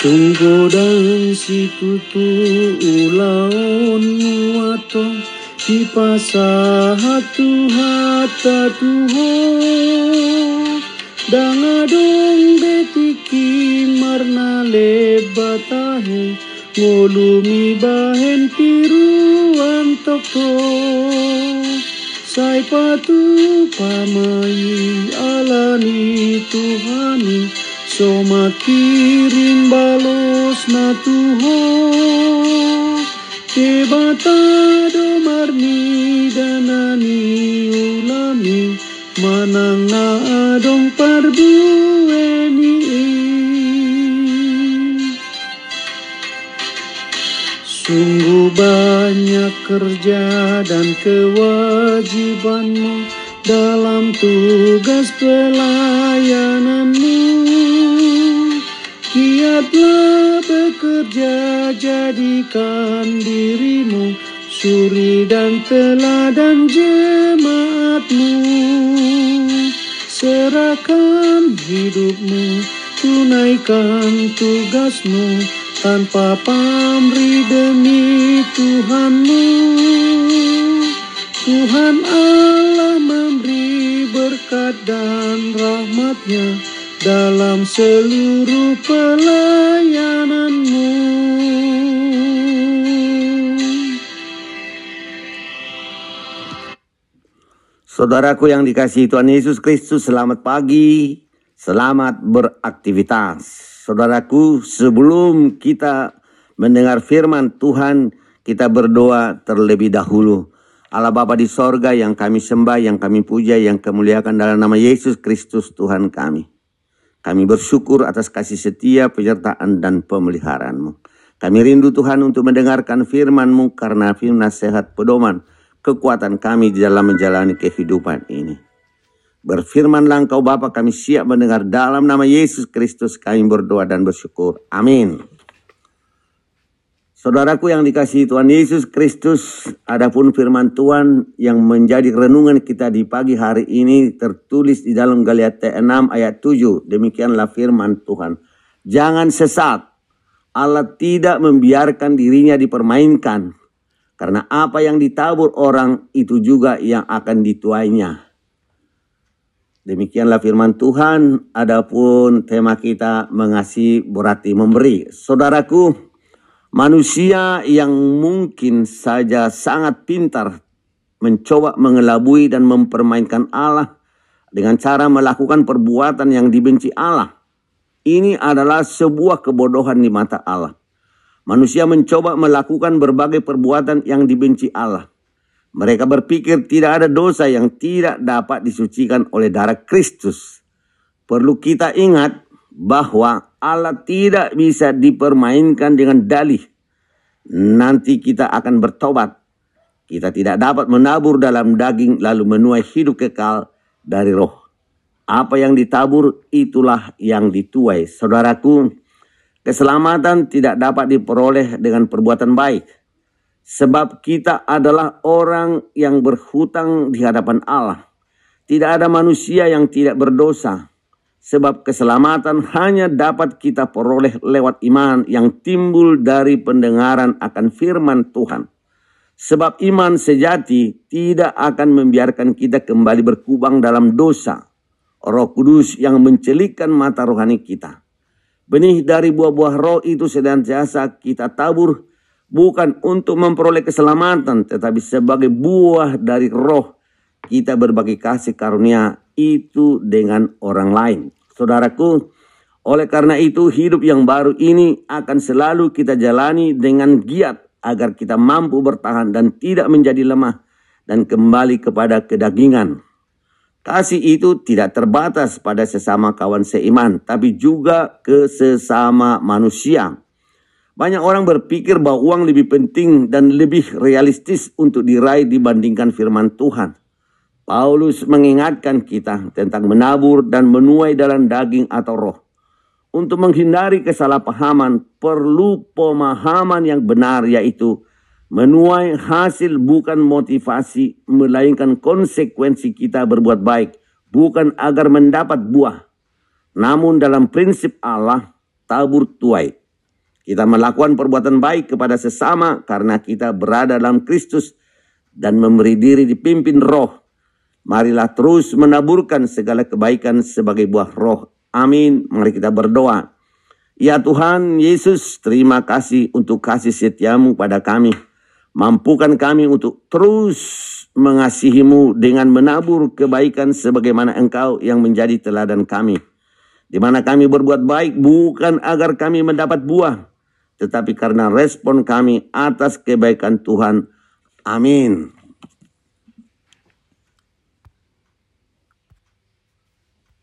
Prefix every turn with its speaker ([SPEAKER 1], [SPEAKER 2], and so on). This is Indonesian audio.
[SPEAKER 1] Tunggu dan si tutu ulaon muato di pasah hatu hata tuho Dangadong betiki marna lebatahe ngolumi bahen piruan toko. Sai patu pamai alani Tuhani So makirim balos na tuho Ke bata marni danani ulami. Manang na adong parbueni Sungguh banyak kerja dan kewajibanmu dalam tugas pelayananmu. Giatlah bekerja jadikan dirimu suri dan teladan jemaatmu. Serahkan hidupmu, tunaikan tugasmu Tanpa pamrih demi Tuhanmu Tuhan Allah memberi berkat dan rahmatnya dalam seluruh pelayananmu.
[SPEAKER 2] Saudaraku yang dikasihi Tuhan Yesus Kristus, selamat pagi, selamat beraktivitas. Saudaraku, sebelum kita mendengar firman Tuhan, kita berdoa terlebih dahulu. Allah Bapa di sorga yang kami sembah, yang kami puja, yang kemuliakan dalam nama Yesus Kristus Tuhan kami. Kami bersyukur atas kasih setia, penyertaan, dan pemeliharaanmu. Kami rindu Tuhan untuk mendengarkan firman-Mu karena firman nasihat pedoman kekuatan kami di dalam menjalani kehidupan ini. Berfirmanlah engkau Bapa kami siap mendengar dalam nama Yesus Kristus kami berdoa dan bersyukur. Amin. Saudaraku yang dikasihi Tuhan Yesus Kristus, adapun firman Tuhan yang menjadi renungan kita di pagi hari ini tertulis di dalam Galatia 6 ayat 7. Demikianlah firman Tuhan. Jangan sesat. Allah tidak membiarkan dirinya dipermainkan. Karena apa yang ditabur orang itu juga yang akan dituainya. Demikianlah firman Tuhan. Adapun tema kita mengasihi berarti memberi. Saudaraku, Manusia yang mungkin saja sangat pintar mencoba mengelabui dan mempermainkan Allah dengan cara melakukan perbuatan yang dibenci Allah. Ini adalah sebuah kebodohan di mata Allah. Manusia mencoba melakukan berbagai perbuatan yang dibenci Allah. Mereka berpikir tidak ada dosa yang tidak dapat disucikan oleh darah Kristus. Perlu kita ingat bahwa Allah tidak bisa dipermainkan dengan dalih. Nanti kita akan bertobat. Kita tidak dapat menabur dalam daging lalu menuai hidup kekal dari roh. Apa yang ditabur itulah yang dituai. Saudaraku, keselamatan tidak dapat diperoleh dengan perbuatan baik. Sebab kita adalah orang yang berhutang di hadapan Allah. Tidak ada manusia yang tidak berdosa. Sebab keselamatan hanya dapat kita peroleh lewat iman yang timbul dari pendengaran akan firman Tuhan. Sebab iman sejati tidak akan membiarkan kita kembali berkubang dalam dosa. Roh Kudus yang mencelikkan mata rohani kita. Benih dari buah-buah roh itu senantiasa kita tabur bukan untuk memperoleh keselamatan tetapi sebagai buah dari roh kita berbagi kasih karunia itu dengan orang lain. Saudaraku, oleh karena itu hidup yang baru ini akan selalu kita jalani dengan giat agar kita mampu bertahan dan tidak menjadi lemah dan kembali kepada kedagingan. Kasih itu tidak terbatas pada sesama kawan seiman, tapi juga ke sesama manusia. Banyak orang berpikir bahwa uang lebih penting dan lebih realistis untuk diraih dibandingkan firman Tuhan. Paulus mengingatkan kita tentang menabur dan menuai dalam daging atau roh. Untuk menghindari kesalahpahaman, perlu pemahaman yang benar yaitu Menuai hasil bukan motivasi, melainkan konsekuensi kita berbuat baik, bukan agar mendapat buah. Namun dalam prinsip Allah, tabur tuai. Kita melakukan perbuatan baik kepada sesama karena kita berada dalam Kristus dan memberi diri dipimpin roh. Marilah terus menaburkan segala kebaikan sebagai buah roh. Amin. Mari kita berdoa. Ya Tuhan Yesus, terima kasih untuk kasih setiamu pada kami. Mampukan kami untuk terus mengasihimu dengan menabur kebaikan sebagaimana engkau yang menjadi teladan kami. Di mana kami berbuat baik bukan agar kami mendapat buah, tetapi karena respon kami atas kebaikan Tuhan. Amin.